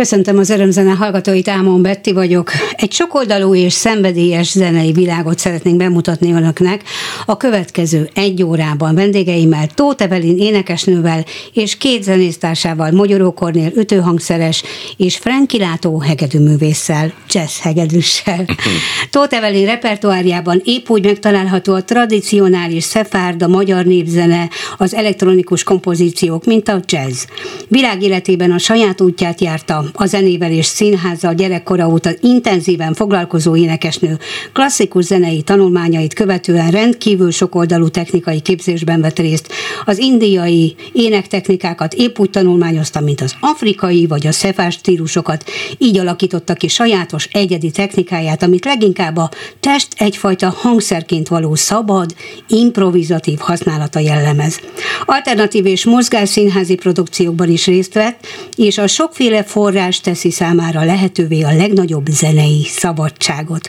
Köszöntöm az örömzene hallgatóit, Ámon Betti vagyok. Egy sokoldalú és szenvedélyes zenei világot szeretnénk bemutatni önöknek a következő egy órában vendégeimmel, Tóth Evelin énekesnővel és két zenésztársával, Mogyoró Kornél ütőhangszeres és Franki Látó hegedűművésszel, jazz hegedűssel. Tóth Evelin repertoárjában épp úgy megtalálható a tradicionális szefárd, a magyar népzene, az elektronikus kompozíciók, mint a jazz. Világéletében a saját útját járta, a zenével és színházzal gyerekkora óta intenzíven foglalkozó énekesnő klasszikus zenei tanulmányait követően rendkívül sokoldalú technikai képzésben vett részt. Az indiai énektechnikákat épp úgy tanulmányozta, mint az afrikai vagy a szefás stílusokat, így alakította ki sajátos egyedi technikáját, amit leginkább a test egyfajta hangszerként való szabad, improvizatív használata jellemez. Alternatív és mozgásszínházi produkciókban is részt vett, és a sokféle forrás teszi számára lehetővé a legnagyobb zenei szabadságot.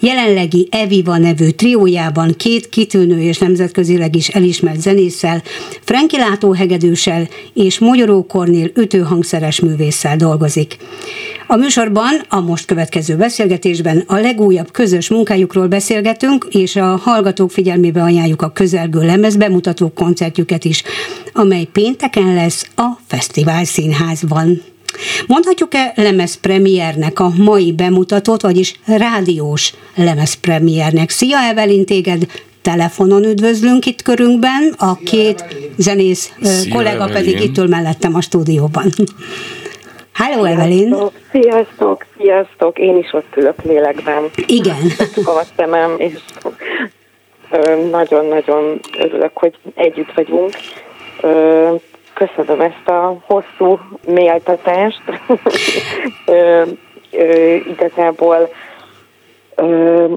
Jelenlegi Eviva nevű triójában két kitűnő és nemzetközileg is elismert zenésszel, Franki látóhegedőssel és Mogyoró Kornél ütőhangszeres művésszel dolgozik. A műsorban a most következő beszélgetésben a legújabb közös munkájukról beszélgetünk, és a hallgatók figyelmébe ajánljuk a közelgő lemez bemutató koncertjüket is, amely pénteken lesz a Fesztivál Színházban. Mondhatjuk-e lemezpremiernek a mai bemutatót, vagyis rádiós lemezpremiernek? Szia Evelin, téged telefonon üdvözlünk itt körünkben, a két zenész Szia, kollega Evelin. pedig itt ül mellettem a stúdióban. Hello, Evelyn! Sziasztok, sziasztok! Én is ott ülök lélekben. Igen. A szemem, és nagyon-nagyon örülök, hogy együtt vagyunk. Köszönöm ezt a hosszú méltatást. igazából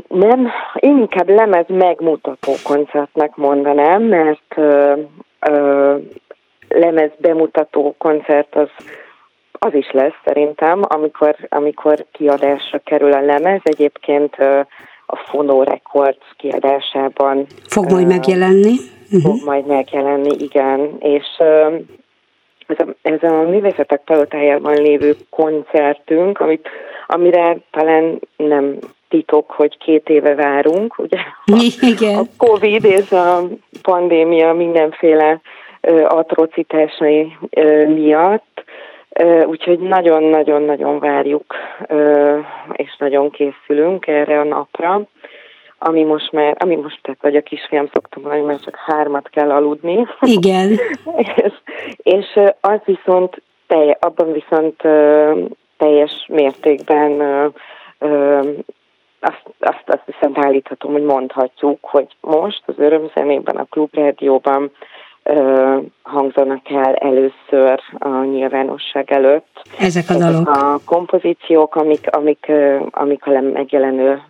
nem, én inkább lemez megmutató koncertnek mondanám, mert lemez bemutató koncert az az is lesz szerintem, amikor, amikor kiadásra kerül a lemez. Egyébként a Fono Records kiadásában. Fog majd megjelenni? Fog uh-huh. majd megjelenni, igen. És ez a, ez a művészetek palotájában lévő koncertünk, amit, amire talán nem titok, hogy két éve várunk, ugye? Igen. A Covid és a pandémia mindenféle atrocitásai miatt Úgyhogy nagyon-nagyon-nagyon várjuk, és nagyon készülünk erre a napra, ami most már, ami most tehát, vagy a kisfiam szoktam mondani, mert csak hármat kell aludni. Igen. és, és az viszont, telj, abban viszont teljes mértékben azt, azt, azt viszont állíthatom, hogy mondhatjuk, hogy most az örömzenében, a klubrádióban hangzanak el először a nyilvánosság előtt. Ezek a dalok. A kompozíciók, amik, amik, amik a megjelenő,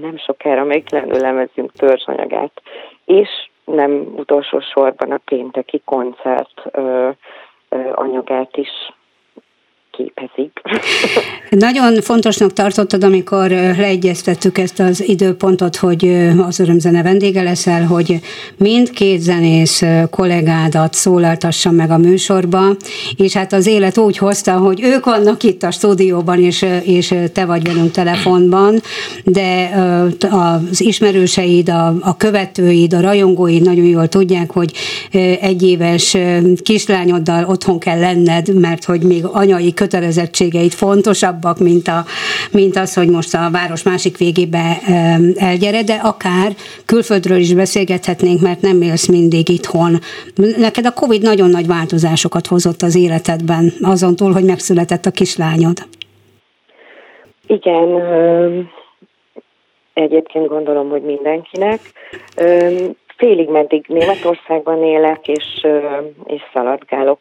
nem sokára megjelenő lemezünk törzsanyagát, és nem utolsó sorban a pénteki koncert anyagát is képezik. Nagyon fontosnak tartottad, amikor leegyeztettük ezt az időpontot, hogy az örömzene vendége leszel, hogy mindkét zenész kollégádat szólaltassa meg a műsorba, és hát az élet úgy hozta, hogy ők vannak itt a stúdióban, és, és te vagy velünk telefonban, de az ismerőseid, a, a követőid, a rajongóid nagyon jól tudják, hogy egyéves kislányoddal otthon kell lenned, mert hogy még anyai kötelezettségeit fontosabbak, mint, a, mint az, hogy most a város másik végébe elgyere, de akár külföldről is beszélgethetnénk, mert nem élsz mindig itthon. Neked a Covid nagyon nagy változásokat hozott az életedben, azon túl, hogy megszületett a kislányod. Igen, egyébként gondolom, hogy mindenkinek félig meddig Németországban élek, és, és szaladgálok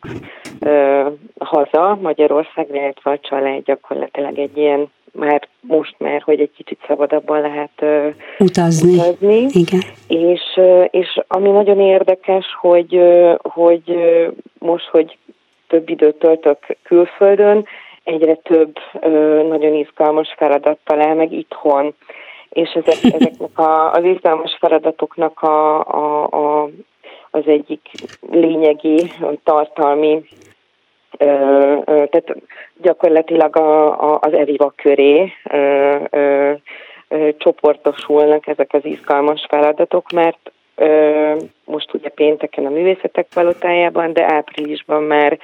haza Magyarországra, illetve a család gyakorlatilag egy ilyen már most már, hogy egy kicsit szabadabban lehet utazni. utazni. Igen. És, és ami nagyon érdekes, hogy, hogy most, hogy több időt töltök külföldön, egyre több nagyon izgalmas feladat talál meg itthon és ezek, ezeknek a, az izgalmas feladatoknak a, a, a, az egyik lényegi, tartalmi tehát gyakorlatilag a, a, az Eviva köré ö, ö, ö, csoportosulnak ezek az izgalmas feladatok, mert ö, most ugye pénteken a művészetek palotájában, de áprilisban már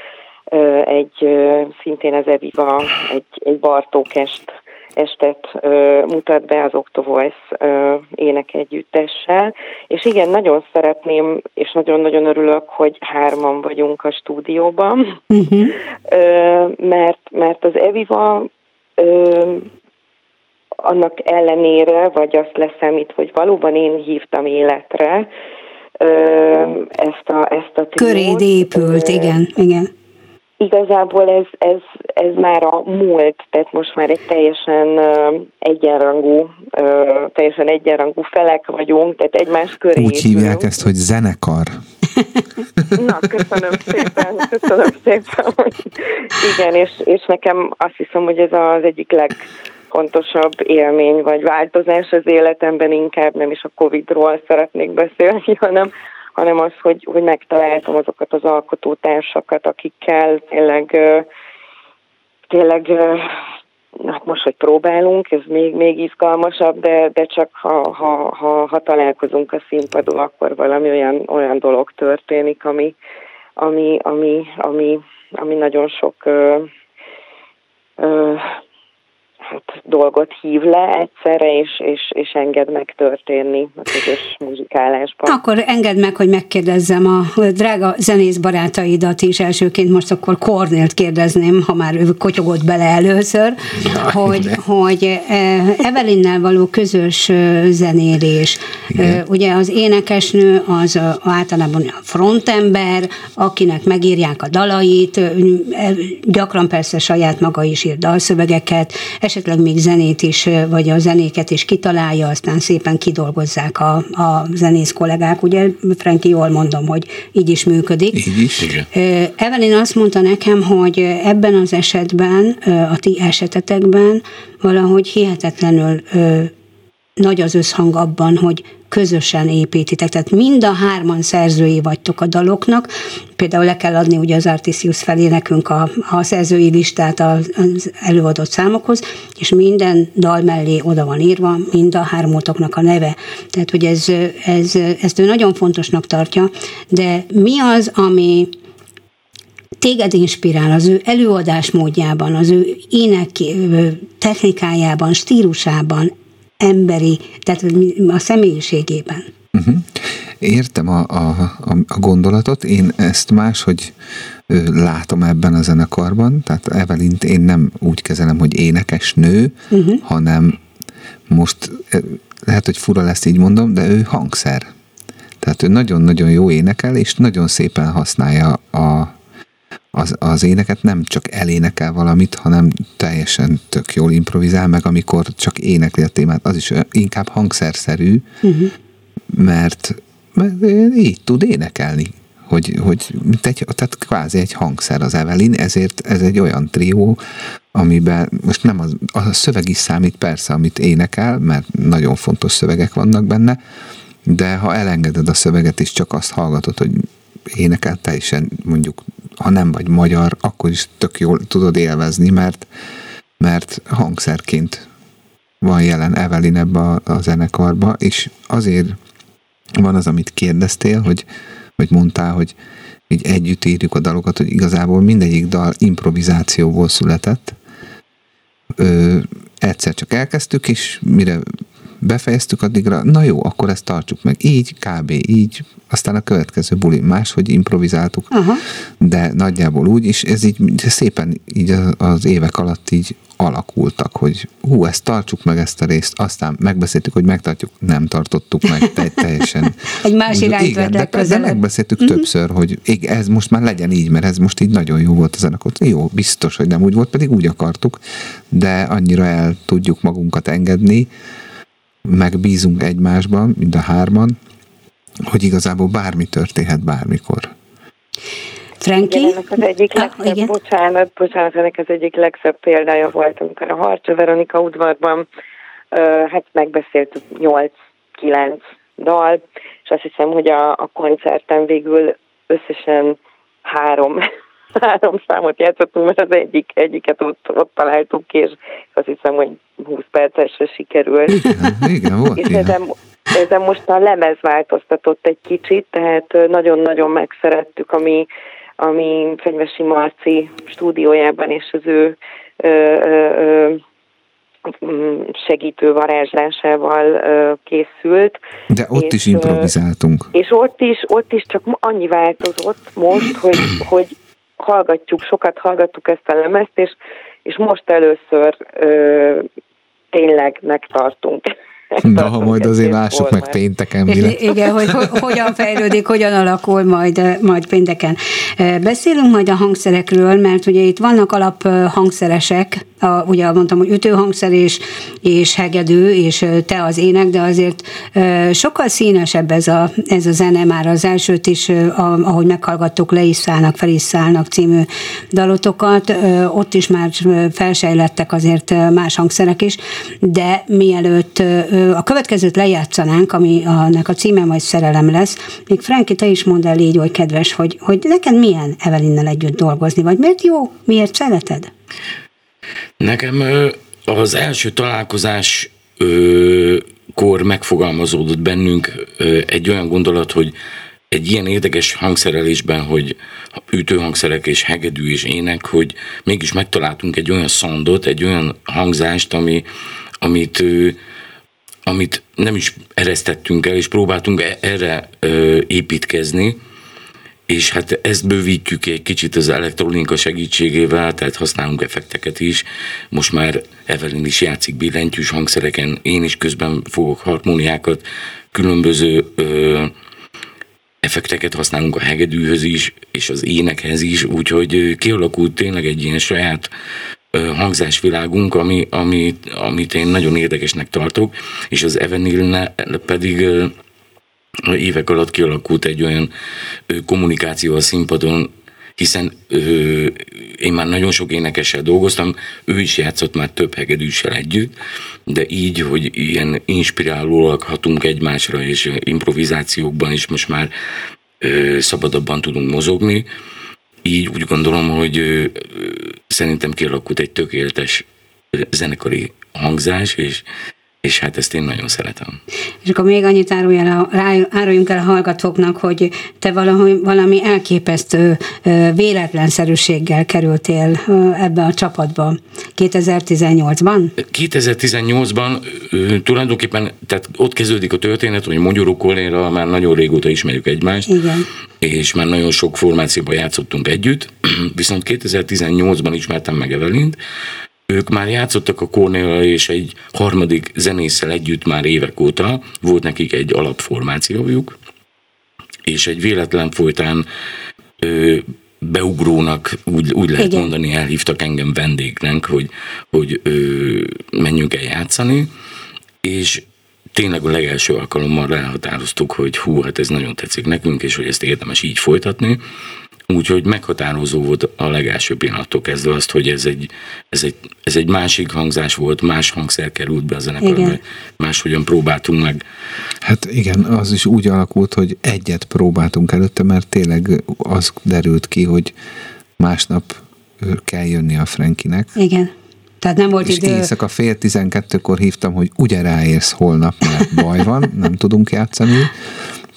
egy szintén az Eviva egy, egy Bartókest estet ö, mutat be az Octovoice ö, énekegyüttessel, és igen, nagyon szeretném, és nagyon-nagyon örülök, hogy hárman vagyunk a stúdióban, uh-huh. ö, mert, mert az Eviva ö, annak ellenére, vagy azt leszámít, hogy valóban én hívtam életre, ezt a, ezt a triót. Köréd épült, igen, igen Igazából ez, ez, ez már a múlt, tehát most már egy teljesen egyenrangú, teljesen egyenrangú felek vagyunk, tehát egymás köré Úgy hívják ezt, hogy zenekar. Na, köszönöm szépen, köszönöm szépen. Hogy igen, és, és nekem azt hiszem, hogy ez az egyik leg legfontosabb élmény vagy változás az életemben, inkább nem is a Covid-ról szeretnék beszélni, hanem, hanem az, hogy, hogy megtaláltam azokat az alkotótársakat, akikkel tényleg, tényleg hát most, hogy próbálunk, ez még, még izgalmasabb, de, de csak ha, ha, ha, ha találkozunk a színpadon, akkor valami olyan, olyan dolog történik, ami, ami, ami, ami, ami nagyon sok hát, dolgot hív le egyszerre, és, és, és enged megtörténni a közös muzsikálásban. Akkor engedd meg, hogy megkérdezzem a drága zenész barátaidat is, elsőként most akkor Kornélt kérdezném, ha már ő kotyogott bele először, ja, hogy, hogy e, Evelinnel való közös zenélés. Igen. Ugye az énekesnő az általában a frontember, akinek megírják a dalait, gyakran persze saját maga is ír dalszövegeket, esetleg még zenét is, vagy a zenéket is kitalálja, aztán szépen kidolgozzák a, a zenész kollégák. Ugye, Franki, jól mondom, hogy így is működik. Így is, igen. Evelyn azt mondta nekem, hogy ebben az esetben, a ti esetetekben valahogy hihetetlenül nagy az összhang abban, hogy közösen építitek, tehát mind a hárman szerzői vagytok a daloknak, például le kell adni ugye az Artisius felé nekünk a, a szerzői listát az előadott számokhoz, és minden dal mellé oda van írva, mind a hármótoknak a neve. Tehát, hogy ez, ez, ezt ő nagyon fontosnak tartja, de mi az, ami téged inspirál az ő előadás módjában, az ő ének technikájában, stílusában, emberi, tehát a személyiségében. Uh-huh. Értem a, a, a gondolatot, én ezt máshogy látom ebben a zenekarban, tehát Evelint én nem úgy kezelem, hogy énekes nő, uh-huh. hanem most lehet, hogy fura lesz így mondom, de ő hangszer. Tehát ő nagyon-nagyon jó énekel, és nagyon szépen használja a, az, az éneket nem csak elénekel valamit, hanem teljesen tök jól improvizál, meg amikor csak énekli a témát, az is inkább hangszerszerű, uh-huh. mert, mert így tud énekelni, hogy, hogy mint egy, tehát kvázi egy hangszer az Evelyn, ezért ez egy olyan trió, amiben most nem az, a szöveg is számít persze, amit énekel, mert nagyon fontos szövegek vannak benne, de ha elengeded a szöveget és csak azt hallgatod, hogy énekel teljesen mondjuk ha nem vagy magyar, akkor is tök jól tudod élvezni, mert, mert hangszerként van jelen Evelyn ebbe a, a zenekarba, és azért van az, amit kérdeztél, hogy, hogy mondtál, hogy így együtt írjuk a dalokat, hogy igazából mindegyik dal improvizációból született. Ö, egyszer csak elkezdtük, és mire befejeztük addigra, na jó, akkor ezt tartsuk meg. Így, kb. így, aztán a következő buli máshogy improvizáltuk, Aha. de nagyjából úgy, és ez így szépen így az évek alatt így alakultak, hogy hú, ezt tartsuk meg ezt a részt, aztán megbeszéltük, hogy megtartjuk, nem tartottuk meg te, teljesen. Egy más irányt igen, de, de megbeszéltük uh-huh. többször, hogy ez most már legyen így, mert ez most így nagyon jó volt a zenekar. Jó, biztos, hogy nem úgy volt, pedig úgy akartuk, de annyira el tudjuk magunkat engedni, megbízunk egymásban, mind a hárman, hogy igazából bármi történhet bármikor. Franki? Igen, ennek az egyik ah, legszebb, igen. bocsánat, bocsánat, ennek az egyik legszebb példája volt, amikor a Harcsa Veronika udvarban hát megbeszéltük 8-9 dal, és azt hiszem, hogy a, a koncerten végül összesen három három számot játszottunk, mert az egyik, egyiket ott, ott találtuk ki, és azt hiszem, hogy 20 percesre sikerült. Igen, igen volt és ezen, ezen most a lemez változtatott egy kicsit, tehát nagyon-nagyon megszerettük, ami, ami Fenyvesi Marci stúdiójában és az ő ö, ö, ö, segítő varázslásával készült. De ott és, is improvizáltunk. És ott is, ott is csak annyi változott most, hogy, hogy hallgatjuk, sokat hallgattuk ezt a lemezt, és, és most először ö, tényleg megtartunk Na, ha majd azért lássuk meg pénteken mi. Igen, hogy hogyan fejlődik, hogyan alakul majd, majd pénteken. Beszélünk majd a hangszerekről, mert ugye itt vannak alap hangszeresek, a, ugye mondtam, hogy ütőhangszer és, és hegedű, és te az ének, de azért sokkal színesebb ez a, ez a zene, már az elsőt is, ahogy meghallgattuk, le is szállnak, fel is szállnak című dalotokat, ott is már felsejlettek azért más hangszerek is, de mielőtt a következőt lejátszanánk, ami annak a címe majd szerelem lesz, még Franki, te is mondd el így, hogy kedves, hogy, hogy neked milyen Evelinnel együtt dolgozni, vagy miért jó, miért szereted? Nekem az első találkozás kor megfogalmazódott bennünk egy olyan gondolat, hogy egy ilyen érdekes hangszerelésben, hogy ütőhangszerek és hegedű és ének, hogy mégis megtaláltunk egy olyan szondot, egy olyan hangzást, ami, amit, amit nem is eresztettünk el, és próbáltunk e-, erre építkezni, és hát ezt bővítjük egy kicsit az elektronika segítségével, tehát használunk effekteket is. Most már Evelyn is játszik billentyűs hangszereken, én is közben fogok harmóniákat, különböző ö, effekteket használunk a hegedűhöz is, és az énekhez is, úgyhogy kialakult tényleg egy ilyen saját hangzásvilágunk, ami, amit, amit én nagyon érdekesnek tartok, és az Evenil pedig évek alatt kialakult egy olyan kommunikáció a színpadon, hiszen ö, én már nagyon sok énekessel dolgoztam, ő is játszott már több hegedűssel együtt, de így, hogy ilyen inspirálóak hatunk egymásra, és improvizációkban is most már ö, szabadabban tudunk mozogni, így úgy gondolom, hogy szerintem kialakult egy tökéletes zenekari hangzás, és és hát ezt én nagyon szeretem. És akkor még annyit el, áruljunk el a hallgatóknak, hogy te valami, valami elképesztő véletlenszerűséggel kerültél ebbe a csapatba 2018-ban? 2018-ban tulajdonképpen, tehát ott kezdődik a történet, hogy Magyaró Kollénra már nagyon régóta ismerjük egymást, Igen. és már nagyon sok formációban játszottunk együtt, viszont 2018-ban ismertem meg Evelint, ők már játszottak a Cornél és egy harmadik zenésszel együtt már évek óta, volt nekik egy alapformációjuk, és egy véletlen folytán ö, beugrónak, úgy, úgy lehet Igen. mondani, elhívtak engem vendégnek, hogy, hogy ö, menjünk el játszani, és tényleg a legelső alkalommal elhatároztuk, hogy hú, hát ez nagyon tetszik nekünk, és hogy ezt érdemes így folytatni, Úgyhogy meghatározó volt a legelső pillanattól kezdve azt, hogy ez egy, ez, egy, ez egy másik hangzás volt, más hangszer került be a zenekarba, máshogyan próbáltunk meg. Hát igen, az is úgy alakult, hogy egyet próbáltunk előtte, mert tényleg az derült ki, hogy másnap kell jönni a Frankinek. Igen. Tehát nem volt és idő. éjszaka fél tizenkettőkor hívtam, hogy ugye ráérsz holnap, mert baj van, nem tudunk játszani.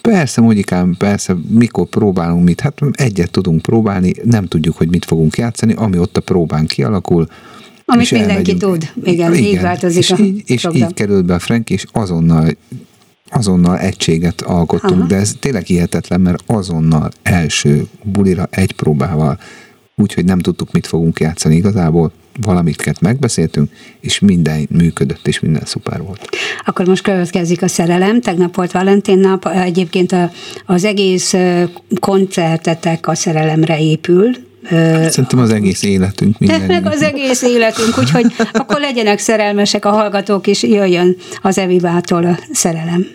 Persze, Mogikám, persze, mikor próbálunk mit? Hát egyet tudunk próbálni, nem tudjuk, hogy mit fogunk játszani, ami ott a próbán kialakul, amit és mindenki elmegyünk. tud. Igen, Igen, így változik és a így, És program. így került be a Frank, és azonnal azonnal egységet alkottunk, Aha. de ez tényleg hihetetlen, mert azonnal első bulira egy próbával, úgyhogy nem tudtuk, mit fogunk játszani igazából, valamit megbeszéltünk, és minden működött, és minden szuper volt. Akkor most következik a szerelem. Tegnap volt Valentin nap, egyébként a, az egész koncertetek a szerelemre épül, szerintem az egész életünk minden. Meg az egész életünk, úgyhogy akkor legyenek szerelmesek a hallgatók, és jöjjön az Evivától a szerelem.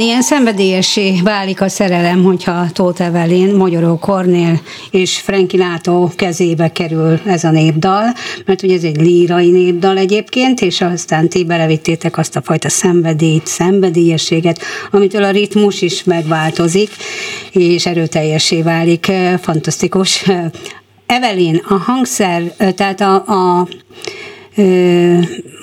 Igen, ilyen szenvedélyesé válik a szerelem, hogyha Tóth Evelyn, Magyaró Kornél és Frenki Látó kezébe kerül ez a népdal, mert ugye ez egy lírai népdal egyébként, és aztán ti belevittétek azt a fajta szenvedélyt, szenvedélyességet, amitől a ritmus is megváltozik, és erőteljesé válik. Fantasztikus. Evelyn, a hangszer, tehát a, a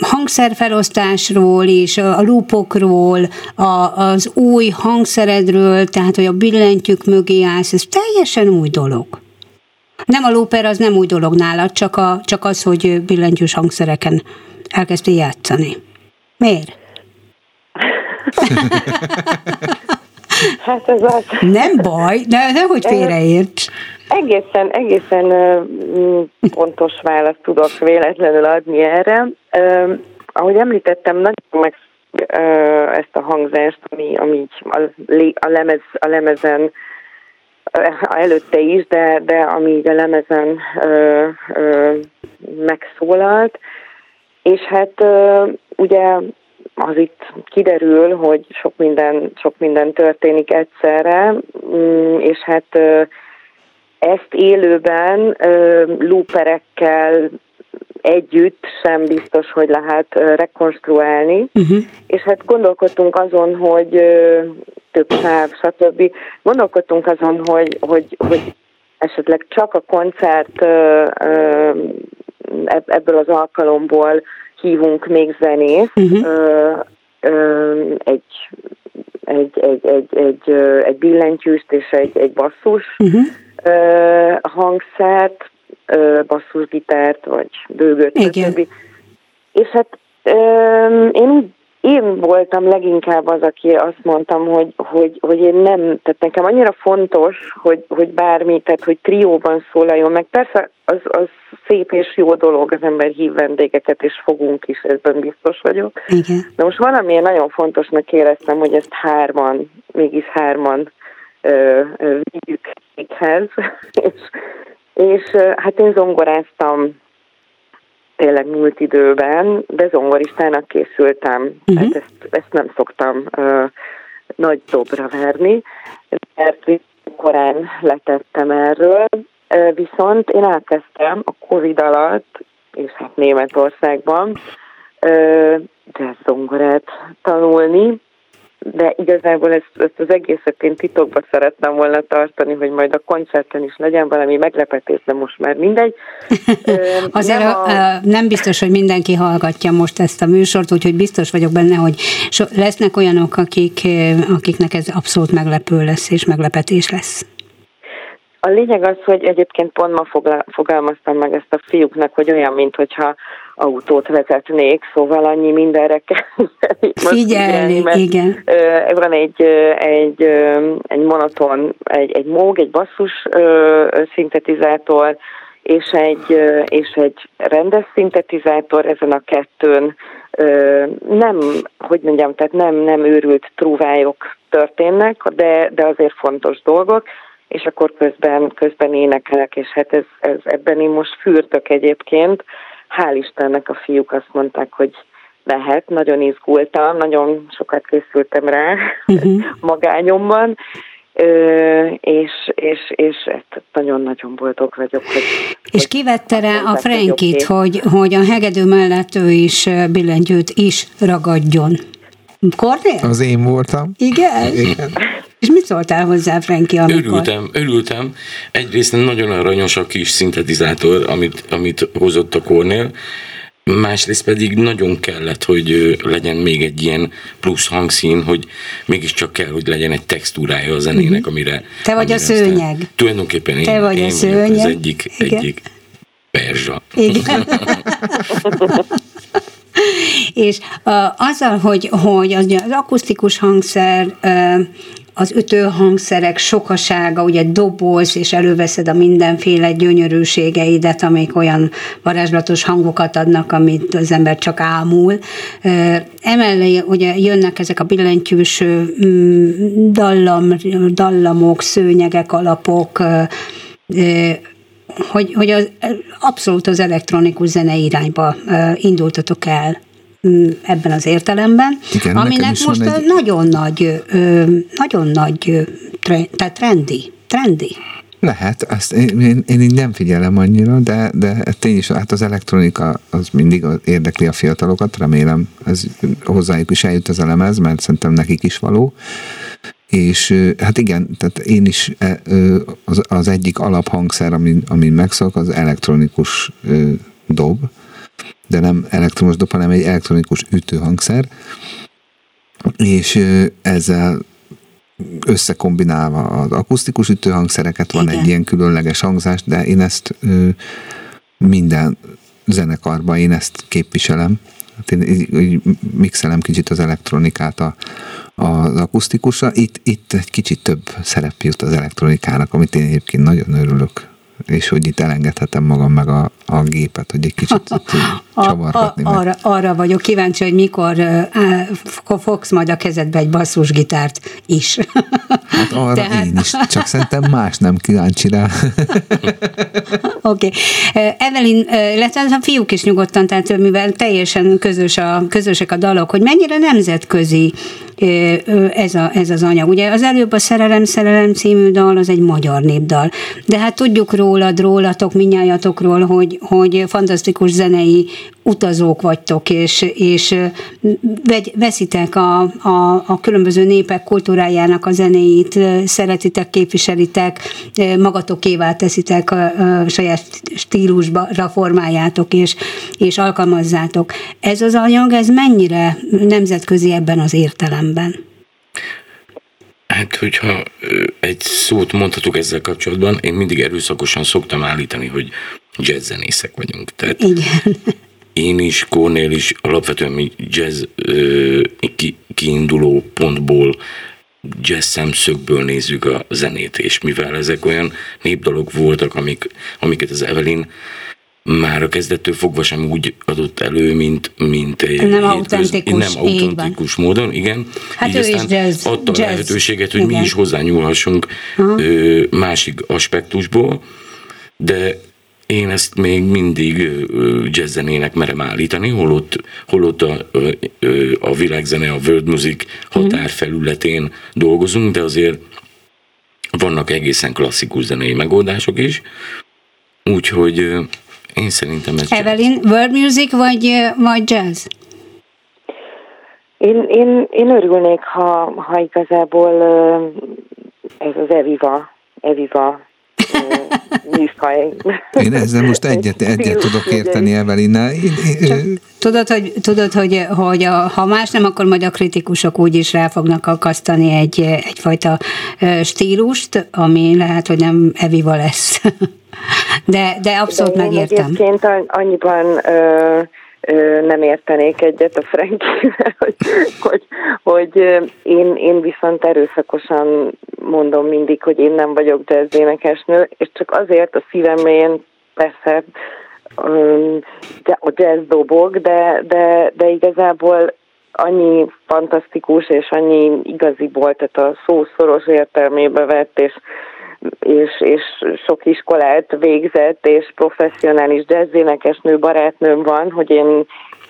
hangszerfelosztásról és a lúpokról, a, az új hangszeredről, tehát hogy a billentyűk mögé állsz, ez teljesen új dolog. Nem a looper, az nem új dolog nálad, csak, a, csak az, hogy billentyűs hangszereken elkezdtél játszani. Miért? hát ez az. Nem baj, de nehogy félreérts. Egészen, egészen mm, pontos választ tudok véletlenül adni erre. Ahogy említettem, nagyon meg ezt a hangzást, ami, ami a, a, lemez, a lemezen előtte is, de, de ami a lemezen ö, ö, megszólalt. És hát ö, ugye az itt kiderül, hogy sok minden, sok minden történik egyszerre, mm, és hát ö, ezt élőben lúperekkel együtt sem biztos, hogy lehet rekonstruálni, uh-huh. és hát gondolkodtunk azon, hogy több sáv, stb. Gondolkodtunk azon, hogy, hogy, hogy esetleg csak a koncert ebből az alkalomból hívunk még zenét, uh-huh. egy, egy, egy, egy, egy, egy billentyűst és egy, egy basszus, uh-huh hangszert, basszusgitárt, vagy bőgöt, stb. És hát én én voltam leginkább az, aki azt mondtam, hogy, hogy, hogy én nem, tehát nekem annyira fontos, hogy, hogy bármi, tehát hogy trióban szólaljon meg. Persze az, az szép és jó dolog, az ember hív vendégeket, és fogunk is, ebben biztos vagyok. Igen. De most valamilyen nagyon fontosnak éreztem, hogy ezt hárman, mégis hárman vigyük és, és hát én zongoráztam tényleg múlt időben, de zongoristának készültem. Uh-huh. Hát ezt, ezt nem szoktam uh, nagy dobra verni, mert korán letettem erről. Viszont én elkezdtem a Covid alatt, és hát Németországban jazz zongorát tanulni, de igazából ezt, ezt az egészet én titokban szeretném volna tartani, hogy majd a koncerten is legyen valami meglepetés, de most már mindegy. Azért nem, a... nem biztos, hogy mindenki hallgatja most ezt a műsort, úgyhogy biztos vagyok benne, hogy so, lesznek olyanok, akik, akiknek ez abszolút meglepő lesz, és meglepetés lesz. A lényeg az, hogy egyébként pont ma fogalmaztam meg ezt a fiúknak, hogy olyan, mint hogyha autót vezetnék, szóval annyi mindenre kell figyelni. Mert, igen. Van egy, egy, egy monoton, egy, egy móg, egy basszus szintetizátor, és egy, és egy rendes szintetizátor ezen a kettőn nem, hogy mondjam, tehát nem, nem őrült trúvályok történnek, de, de azért fontos dolgok, és akkor közben, közben énekelek, és hát ez, ez, ebben én most fürdök egyébként. Hál' Istennek a fiúk azt mondták, hogy lehet, nagyon izgultam, nagyon sokat készültem rá uh-huh. magányomban, Ö, és, és, és nagyon-nagyon boldog vagyok. Hogy, és kivette rá a Frankit, hogy, hogy a hegedű mellett ő is billentyűt is ragadjon. Kornél? Az én voltam. Igen? Igen. És mit szóltál hozzá, Franki, amikor? Örültem, örültem. Egyrészt nagyon aranyos a kis szintetizátor, amit, amit hozott a Kornél, másrészt pedig nagyon kellett, hogy legyen még egy ilyen plusz hangszín, hogy mégiscsak kell, hogy legyen egy textúrája a zenének, uh-huh. amire... Te vagy amire a szőnyeg. Aztán, tulajdonképpen én, Te vagy én a szőnyeg. az egyik, Igen. egyik perzsa. Igen. és uh, azzal, hogy, hogy az, az akusztikus hangszer uh, az ütőhangszerek sokasága, ugye doboz, és előveszed a mindenféle gyönyörűségeidet, amik olyan varázslatos hangokat adnak, amit az ember csak ámul. Emellé ugye jönnek ezek a billentyűs dallam, dallamok, szőnyegek, alapok, hogy, hogy az, abszolút az elektronikus zene irányba indultatok el mm, ebben az értelemben, Igen, aminek most egy... nagyon nagy, nagyon nagy, tehát trendi, trendi. Lehet, ezt én, én, én így nem figyelem annyira, de, de tény is, hát az elektronika az mindig érdekli a fiatalokat, remélem ez hozzájuk is eljut az elemez, mert szerintem nekik is való. És hát igen, tehát én is e, az, az egyik alaphangszer, amin, amin megszok, az elektronikus dob, de nem elektromos dob, hanem egy elektronikus ütőhangszer, és ezzel összekombinálva az akusztikus ütőhangszereket, van Igen. egy ilyen különleges hangzás, de én ezt minden zenekarban én ezt képviselem. Hát én így, így mixelem kicsit az elektronikát a, az akusztikusra. Itt, itt egy kicsit több szerep jut az elektronikának, amit én egyébként nagyon örülök és hogy itt elengedhetem magam meg a, a gépet, hogy egy kicsit csavargatni. A, a, arra, arra vagyok kíváncsi, hogy mikor uh, fogsz majd a kezedbe egy basszusgitárt is. Hát arra Tehát... én is, csak szerintem más nem kíváncsi rá. Oké. okay. Evelyn, illetve a fiúk is nyugodtan, tehát mivel teljesen közös a, közösek a dalok, hogy mennyire nemzetközi ez, a, ez az anyag. Ugye az előbb a Szerelem, Szerelem című dal, az egy magyar népdal. De hát tudjuk rólad, rólatok, minnyájatokról, hogy, hogy fantasztikus zenei utazók vagytok, és, és veszitek a, a, a különböző népek kultúrájának a zenéit, szeretitek, képviselitek, magatokévá teszitek a, a saját stílusba formáljátok, és, és alkalmazzátok. Ez az anyag, ez mennyire nemzetközi ebben az értelemben? Hát, hogyha egy szót mondhatok ezzel kapcsolatban, én mindig erőszakosan szoktam állítani, hogy jazzzenészek vagyunk. Tehát Igen én is, Kornél is alapvetően mi jazz ö, ki, kiinduló pontból jazz szemszögből nézzük a zenét, és mivel ezek olyan népdalok voltak, amik, amiket az Evelyn már a kezdettől fogva sem úgy adott elő, mint, mint egy nem autentikus, nem autentikus módon, igen. Hát Így ő aztán is jazz, adta jazz. a lehetőséget, hogy igen. mi is hozzányúlhassunk ö, másik aspektusból, de én ezt még mindig jazzzenének merem állítani, holott, holott a, a világzene, a world music határfelületén dolgozunk, de azért vannak egészen klasszikus zenei megoldások is, úgyhogy én szerintem ez... Evelyn, world music vagy, vagy jazz? Én, én, én örülnék, ha, ha igazából ez az Eviva, Eviva műfaj. Én ezzel most egyet, egyet tudok érteni Evelinnel. Tudod, hogy, tudod, hogy, hogy a, ha más nem, akkor majd a kritikusok úgy is rá fognak akasztani egy, egyfajta stílust, ami lehet, hogy nem Eviva lesz. De, de abszolút de megértem. Egyébként annyiban ö, nem értenék egyet a Frankivel, hogy, hogy, hogy én, én viszont erőszakosan mondom mindig, hogy én nem vagyok jazz énekesnő, és csak azért a szívemén persze a jazz dobog, de, de, de igazából annyi fantasztikus és annyi igazi volt, tehát a szó szoros értelmébe vett, és és, és sok iskolát végzett, és professzionális jazzénekesnő barátnőm van, hogy én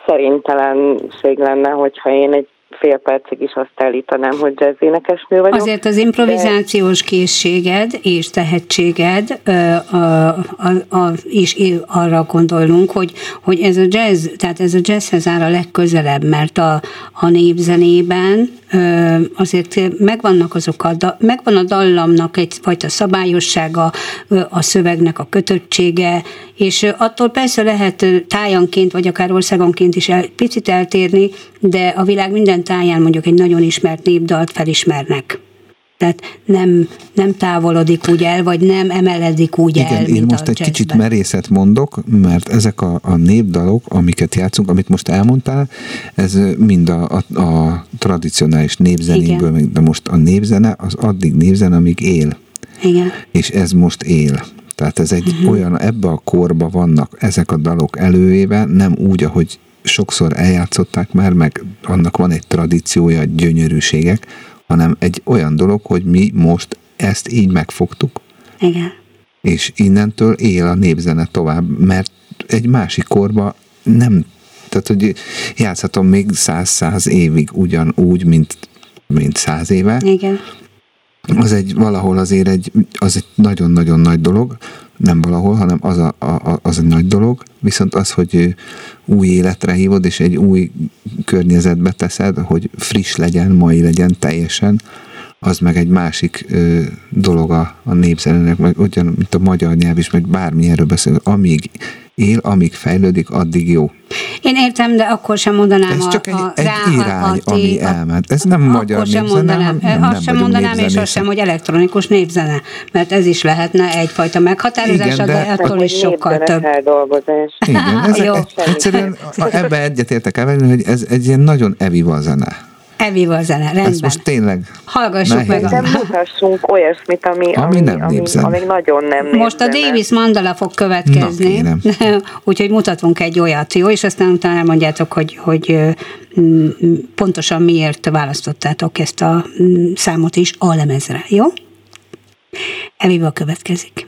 szerintelenség lenne, hogyha én egy fél percig is azt állítanám, hogy jazz énekesnő vagyok. Azért az improvizációs de... készséged és tehetséged a, a, a, is arra gondolunk, hogy, hogy ez a jazz, tehát ez a jazzhez áll a legközelebb, mert a, a népzenében azért megvannak azok a, megvan a dallamnak egyfajta szabályossága, a szövegnek a kötöttsége, és attól persze lehet tájanként, vagy akár országonként is el, picit eltérni, de a világ minden táján mondjuk egy nagyon ismert népdalt felismernek. Tehát nem, nem távolodik úgy el, vagy nem emeledik úgy Igen, el, én mint most egy kicsit merészet mondok, mert ezek a, a népdalok, amiket játszunk, amit most elmondtál, ez mind a, a, a tradicionális népzenéből, Igen. de most a népzene az addig népzene, amíg él. Igen. És ez most él. Tehát ez egy uh-huh. olyan, ebbe a korba vannak ezek a dalok előéve, nem úgy, ahogy sokszor eljátszották már, meg annak van egy tradíciója, gyönyörűségek, hanem egy olyan dolog, hogy mi most ezt így megfogtuk. Igen. És innentől él a népzene tovább, mert egy másik korba nem tehát hogy játszhatom még száz-száz évig ugyanúgy, mint, mint száz éve. Igen. Az egy valahol azért egy, az egy nagyon-nagyon nagy dolog, nem valahol, hanem az, a, a, az egy nagy dolog, viszont az, hogy új életre hívod, és egy új környezetbe teszed, hogy friss legyen, mai legyen teljesen, az meg egy másik ö, dolog a, a népzenének, meg ugyan, mint a magyar nyelv is, meg bármilyenről beszél, amíg él, amíg fejlődik, addig jó. Én értem, de akkor sem mondanám Ez csak a, egy, a, egy rá, irány, a, a, ami elment. Ez nem magyar sem népzene, mondanám, nem, nem, azt sem mondanám, és azt sem, hogy elektronikus népzene, mert ez is lehetne egyfajta meghatározása, Igen, de, de- attól is sokkal több. Igen, ez Jó. egy, egyszerűen a- ebbe egyetértek el, hogy ez egy ilyen nagyon eviva zene. Eviva a zene, rendben. most tényleg Hallgassuk nehéz. meg a... Szerintem mutassunk olyasmit, ami, Ami ami, nem ami, népzene. ami nagyon nem Most a. Davis Mandala fog következni, Na, úgyhogy mutatunk egy olyat, jó? És aztán utána elmondjátok, hogy, hogy pontosan miért választottátok ezt a számot is a lemezre, jó? Eviva következik.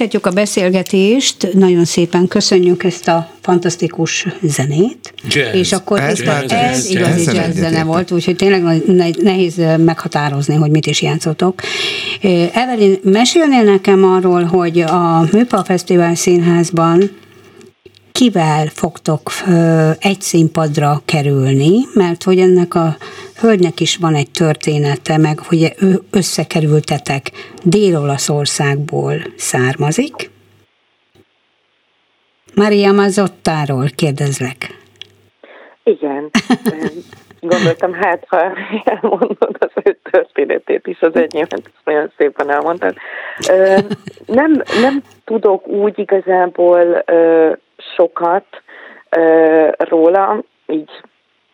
Folytatjuk a beszélgetést. Nagyon szépen köszönjük ezt a fantasztikus zenét. Jazz. És akkor ez, jazz. ez igazi Ezzel jazz zene volt, úgyhogy tényleg ne- nehéz meghatározni, hogy mit is játszotok. Evelyn, mesélnél nekem arról, hogy a Műpa Fesztivál Színházban kivel fogtok egy színpadra kerülni, mert hogy ennek a hölgynek is van egy története, meg hogy ő- összekerültetek Dél-Olaszországból származik. Maria Mazzottáról kérdezlek. Igen. Gondoltam, hát ha elmondod az ő történetét is, az enyémet ezt nagyon szépen elmondtad. Nem, nem tudok úgy igazából sokat ö, róla, így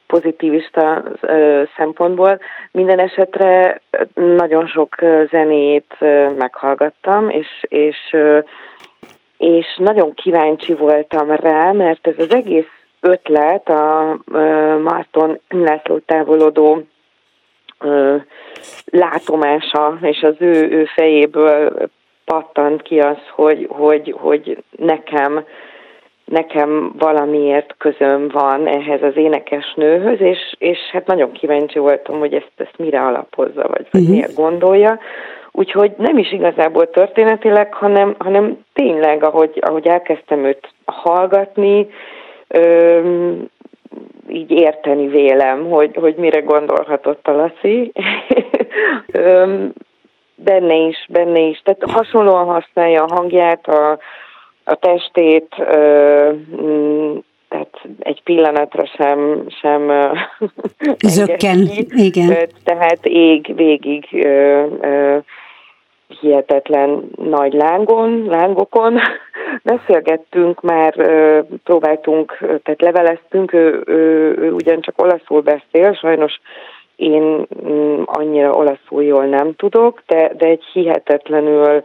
pozitivista ö, szempontból. Minden esetre nagyon sok zenét ö, meghallgattam, és, és, ö, és nagyon kíváncsi voltam rá, mert ez az egész ötlet a ö, Márton László távolodó ö, látomása, és az ő, ő fejéből pattant ki az, hogy, hogy, hogy nekem nekem valamiért közöm van ehhez az énekesnőhöz, és, és hát nagyon kíváncsi voltam, hogy ezt, ezt mire alapozza, vagy, vagy miért gondolja. Úgyhogy nem is igazából történetileg, hanem, hanem tényleg, ahogy, ahogy elkezdtem őt hallgatni, öm, így érteni vélem, hogy, hogy mire gondolhatott a Laci. Öm, benne is, benne is. Tehát hasonlóan használja a hangját, a, a testét, mm, tehát egy pillanatra sem, sem Zökken, igen. Tehát ég végig hihetetlen nagy lángon, lángokon. Beszélgettünk már, próbáltunk, tehát leveleztünk, ő, ő, ő ugyancsak olaszul beszél, sajnos én mm, annyira olaszul jól nem tudok, de, de egy hihetetlenül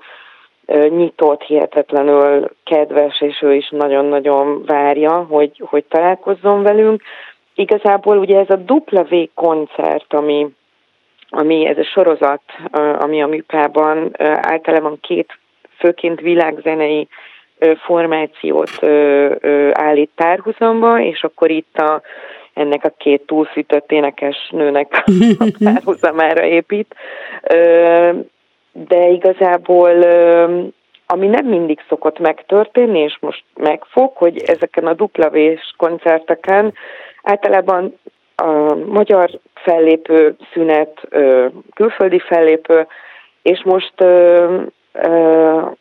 nyitott, hihetetlenül kedves, és ő is nagyon-nagyon várja, hogy, hogy találkozzon velünk. Igazából ugye ez a W koncert, ami, ami ez a sorozat, ami a műpában általában két főként világzenei formációt állít párhuzamba, és akkor itt a, ennek a két túlszütött énekes nőnek a párhuzamára épít. De igazából ami nem mindig szokott megtörténni, és most megfog, hogy ezeken a duplavés koncerteken általában a magyar fellépő szünet, külföldi fellépő, és most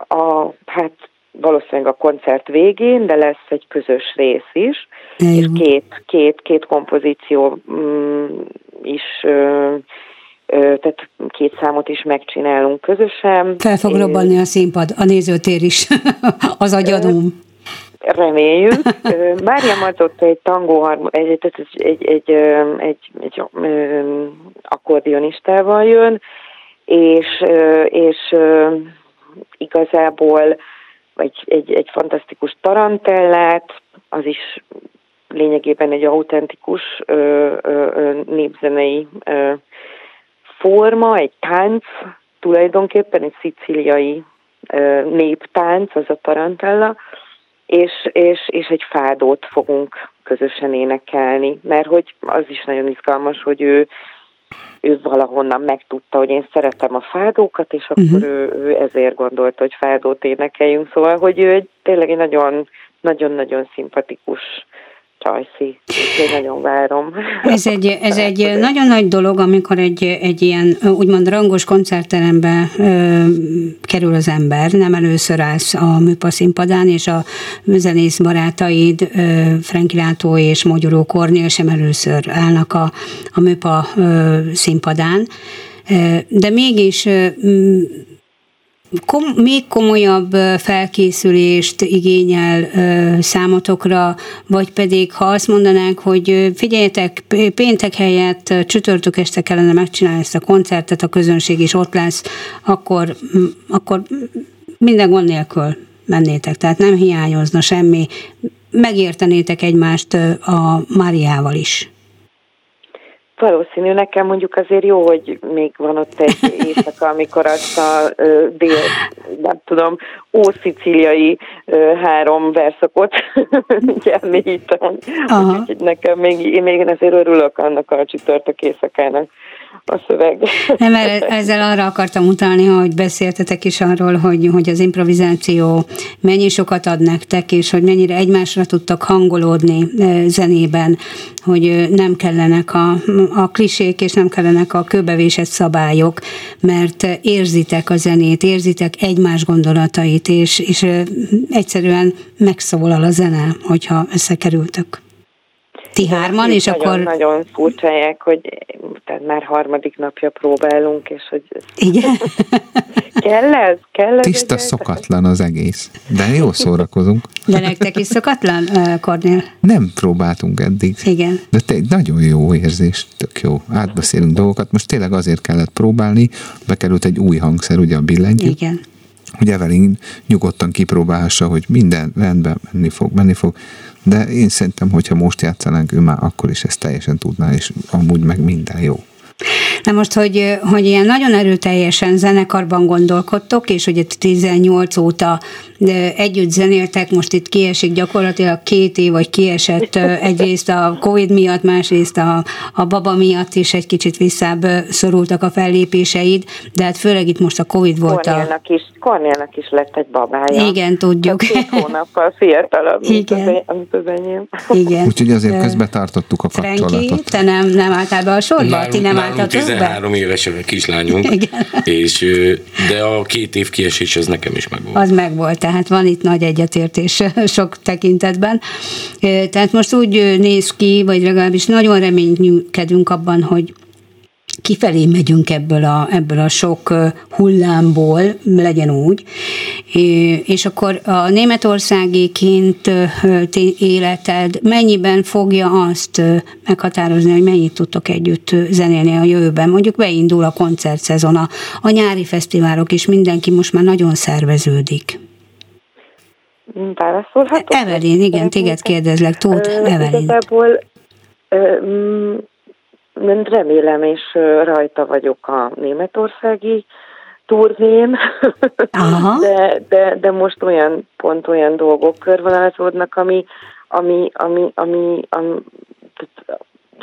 a, hát valószínűleg a koncert végén, de lesz egy közös rész is, De és jó. két, két, két kompozíció mm, is, tehát két számot is megcsinálunk közösen. Fel fog robbanni a színpad, a nézőtér is, az agyadóm. Reméljük. Mária Mazzotta egy tangó egy, egy, egy, egy, egy, egy akkordionistával jön, és, és igazából egy, egy, egy fantasztikus tarantellát, az is lényegében egy autentikus ö, ö, népzenei ö, forma, egy tánc, tulajdonképpen egy szicíliai néptánc, az a tarantella, és, és, és egy fádót fogunk közösen énekelni, mert hogy az is nagyon izgalmas, hogy ő, ő valahonnan megtudta, hogy én szeretem a fádókat, és akkor uh-huh. ő, ő ezért gondolta, hogy fádót énekeljünk, szóval, hogy ő egy tényleg egy nagyon, nagyon-nagyon szimpatikus csajszi, úgyhogy nagyon várom. Ez egy, ez egy nagyon nagy dolog, amikor egy, egy ilyen úgymond rangos koncertterembe ö, kerül az ember, nem először állsz a műpa színpadán, és a zenész barátaid, ö, Franki Látó és Mogyoró Kornél sem először állnak a, a műpa ö, színpadán. De mégis kom, még komolyabb felkészülést igényel ö, számotokra, vagy pedig ha azt mondanák, hogy figyeljetek, péntek helyett csütörtök este kellene megcsinálni ezt a koncertet, a közönség is ott lesz, akkor, akkor minden gond nélkül mennétek, tehát nem hiányozna semmi, megértenétek egymást a Máriával is. Valószínű, nekem mondjuk azért jó, hogy még van ott egy éjszaka, amikor azt a dél, nem tudom, ószicíliai három verszakot elmélyítem. Úgyhogy nekem még, én még azért örülök annak a csütörtök éjszakának a szöveg. Nem, mert ezzel arra akartam utalni, hogy beszéltetek is arról, hogy, hogy az improvizáció mennyi sokat ad nektek, és hogy mennyire egymásra tudtak hangolódni zenében, hogy nem kellenek a, a klisék, és nem kellenek a kőbevésett szabályok, mert érzitek a zenét, érzitek egymás gondolatait, és, és egyszerűen megszólal a zene, hogyha összekerültök ti hárman, és nagyon, akkor... Nagyon furcsáják, hogy tehát már harmadik napja próbálunk, és hogy... Igen? kell ez? Kell ez Tiszta egy szokatlan az egész, de jó szórakozunk. De nektek is szokatlan, Kornél? Nem próbáltunk eddig. Igen. De te, nagyon jó érzés, tök jó. Átbeszélünk dolgokat. Most tényleg azért kellett próbálni, bekerült egy új hangszer, ugye a billentyű. Igen hogy Evelyn nyugodtan kipróbálhassa, hogy minden rendben menni fog, menni fog, de én szerintem, hogyha most játszanánk, ő már akkor is ezt teljesen tudná, és amúgy meg minden jó. Na most, hogy, hogy ilyen nagyon erőteljesen zenekarban gondolkodtok, és ugye 18 óta együtt zenéltek, most itt kiesik gyakorlatilag két év, vagy kiesett egyrészt a Covid miatt, másrészt a, a baba miatt is egy kicsit visszább szorultak a fellépéseid, de hát főleg itt most a Covid volt Kornélnak a... Is, Kornélnak is lett egy babája. Igen, tudjuk. Két hónappal fiatalabb, Igen. mint az, mint az enyém. Igen. Úgyhogy azért közben tartottuk a kapcsolatot. Franki, te nem, nem álltál be a sorba? Ti nem álltatok 13 be? éves a kislányunk, Igen. és, de a két év kiesés az nekem is megvolt. Az megvolt, tehát van itt nagy egyetértés sok tekintetben. Tehát most úgy néz ki, vagy legalábbis nagyon reménykedünk abban, hogy kifelé megyünk ebből a, ebből a sok hullámból, legyen úgy, és akkor a németországiként életed mennyiben fogja azt meghatározni, hogy mennyit tudtok együtt zenélni a jövőben? Mondjuk beindul a koncertszezon, a, a nyári fesztiválok is, mindenki most már nagyon szerveződik. Válaszolhatok? Evelyn, igen, téged kérdezlek, Tóth, Evelyn. Igazából remélem, és rajta vagyok a németországi turnén, de, de, de most olyan pont olyan dolgok körvonalazódnak, ami, ami, ami, ami, ami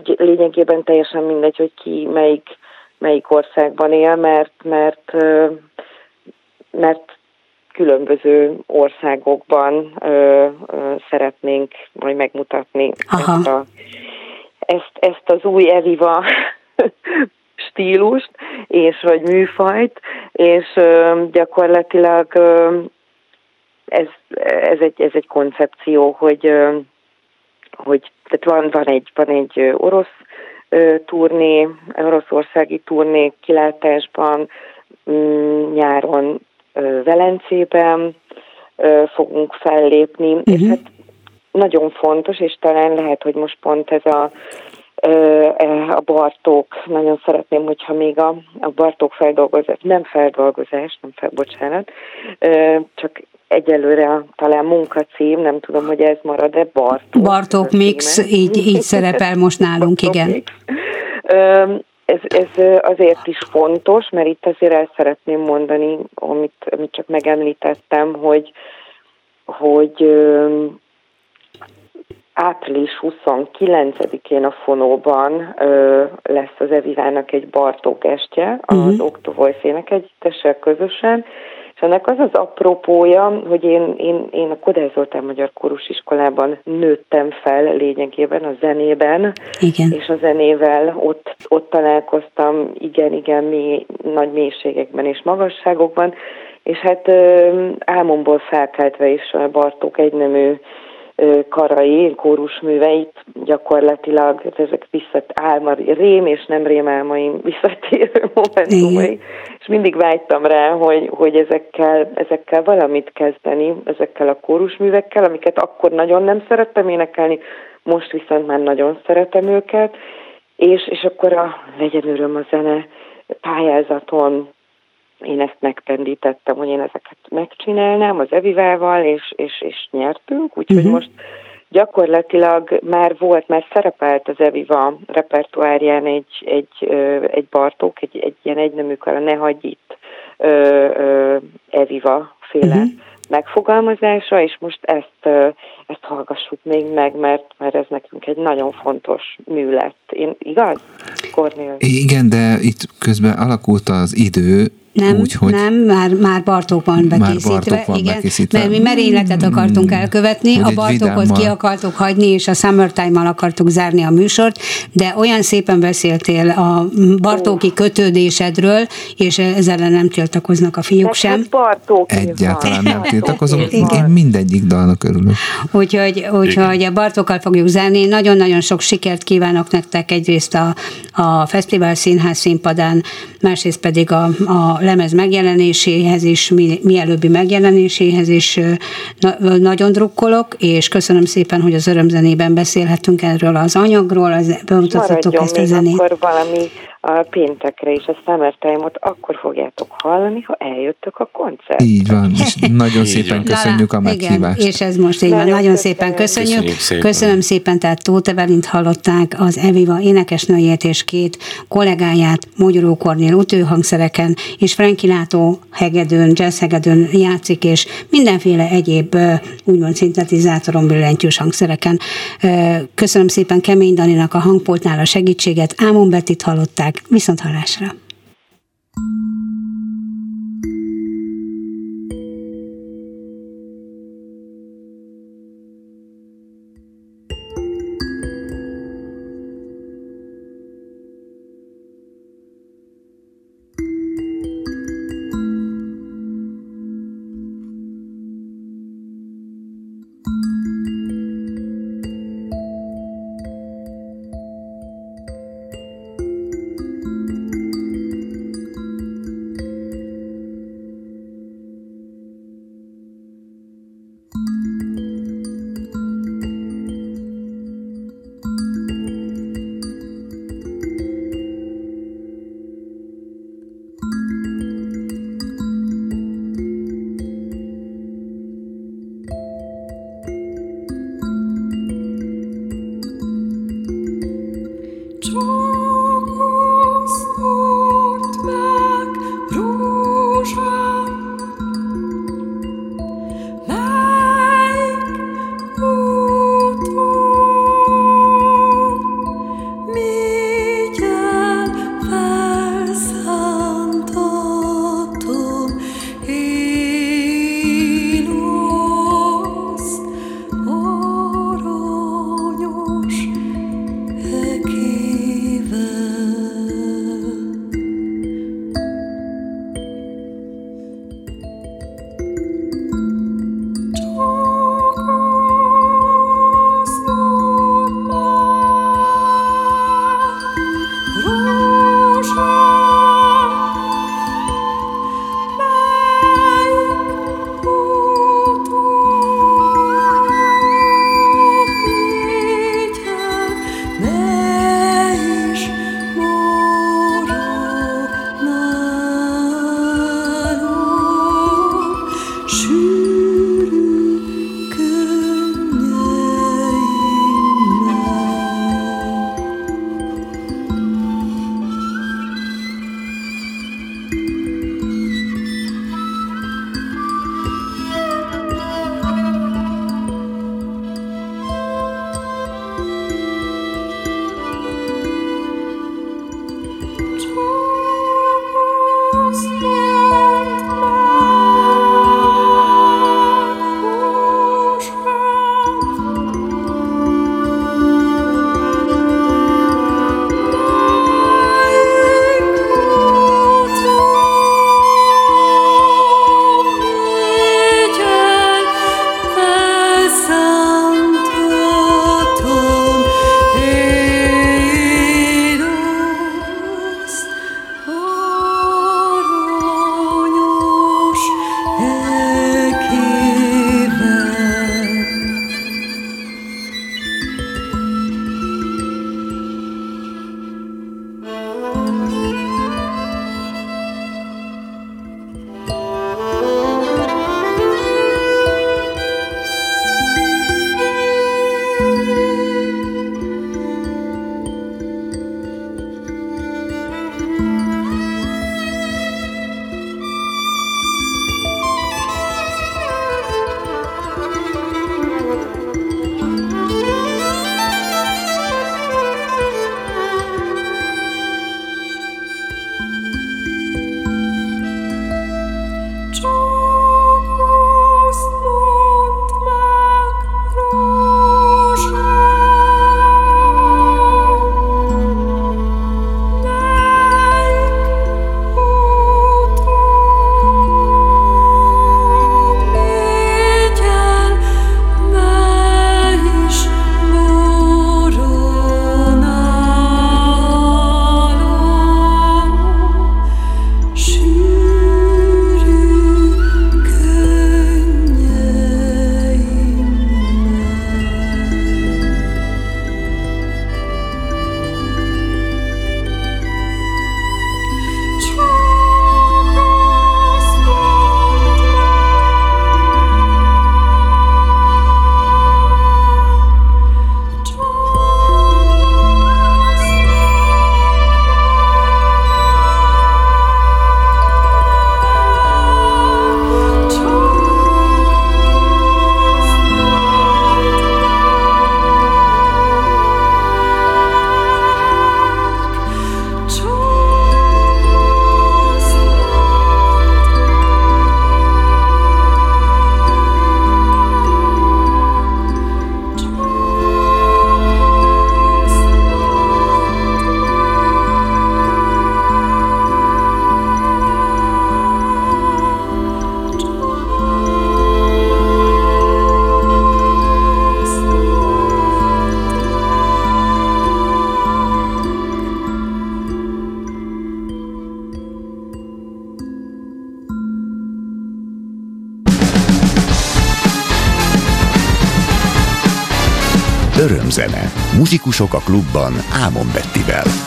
lényegében teljesen mindegy, hogy ki melyik, melyik országban él, mert, mert, mert különböző országokban ö, ö, szeretnénk majd megmutatni Aha. ezt a ezt, ezt az új Eviva stílust, és vagy műfajt, és gyakorlatilag ez, ez, egy, ez egy koncepció, hogy, hogy tehát van, van, egy, van egy orosz turné, oroszországi turné kilátásban, mm, nyáron Velencében fogunk fellépni, uh-huh. és mhm. hát nagyon fontos, és talán lehet, hogy most pont ez a e, a Bartók, nagyon szeretném, hogyha még a, a Bartók feldolgozás, nem feldolgozás, nem fel, bocsánat, csak egyelőre talán munkacím, nem tudom, hogy ez marad-e, Bartók. Bartók Mix, így, így szerepel most nálunk, igen. Ez, ez azért is fontos, mert itt azért el szeretném mondani, amit, amit csak megemlítettem, hogy, hogy április 29-én a Fonóban ö, lesz az Evivának egy Bartók estje, az uh-huh. Octovoice énekegyüttessel közösen, és ennek az az apropója, hogy én, én, én a Kodály Zoltán Magyar Kórus Iskolában nőttem fel lényegében a zenében, igen. és a zenével ott, ott találkoztam igen-igen mély, nagy mélységekben és magasságokban, és hát ö, álmomból felkeltve is a Bartók egynemű karai, kórusműveit gyakorlatilag ezek visszat álma, rém és nem rém álmaim visszatérő momentumai, és mindig vágytam rá, hogy, hogy ezekkel, ezekkel valamit kezdeni, ezekkel a kórusművekkel, amiket akkor nagyon nem szerettem énekelni, most viszont már nagyon szeretem őket, és, és akkor a legyen öröm a zene pályázaton én ezt megpendítettem, hogy én ezeket megcsinálnám az Evivával, és, és, és nyertünk, úgyhogy uh-huh. most gyakorlatilag már volt, már szerepelt az Eviva repertoárján egy, egy, egy Bartók, egy, egy ilyen egyneműkar, a Ne hagyj itt Eviva féle uh-huh megfogalmazása, és most ezt, ezt hallgassuk még meg, mert, mert ez nekünk egy nagyon fontos mű lett. Én, igaz, Kornél? Igen, de itt közben alakult az idő, nem, úgy, hogy nem, már, már Bartók van bekészítve. Már Bartók van igen, bekészítve. Mert mi merényletet akartunk hmm. elkövetni, hogy a Bartókot ki akartuk hagyni, és a Summertime-mal akartuk zárni a műsort, de olyan szépen beszéltél a Bartóki kötődésedről, és ezzel nem tiltakoznak a fiúk sem. Bartók Egyáltalán nem tiltakozom, én mindegyik dalnak örülök. Úgyhogy, úgyhogy a Bartókkal fogjuk zárni. Nagyon-nagyon sok sikert kívánok nektek egyrészt a, a Fesztivál Színház színpadán, másrészt pedig a, a lemez megjelenéséhez is, mi, mielőbbi megjelenéséhez is na, nagyon drukkolok, és köszönöm szépen, hogy az örömzenében beszélhetünk erről az anyagról, az, bemutathatok ezt a zenét. akkor valami a péntekre is a Summertime-ot akkor fogjátok hallani, ha eljöttök a koncert. Így van, és nagyon szépen köszönjük a meghívást. Igen, és ez most így van, nagyon szépen köszönjük. Köszönjük szépen. Köszönöm szépen, tehát Tóth Evelint hallották, az Eviva énekesnőjét és két kollégáját, Mogyoró Kornél utőhangszereken, és Franki Látó hegedőn, jazz hegedőn játszik, és mindenféle egyéb úgymond szintetizátoron billentyűs hangszereken. Köszönöm szépen Kemény Daninak a hangpultnál a segítséget, Ámon Bettit hallották, Viszont hallásra! Música Muzsikusok a klubban Ámon Bettivel.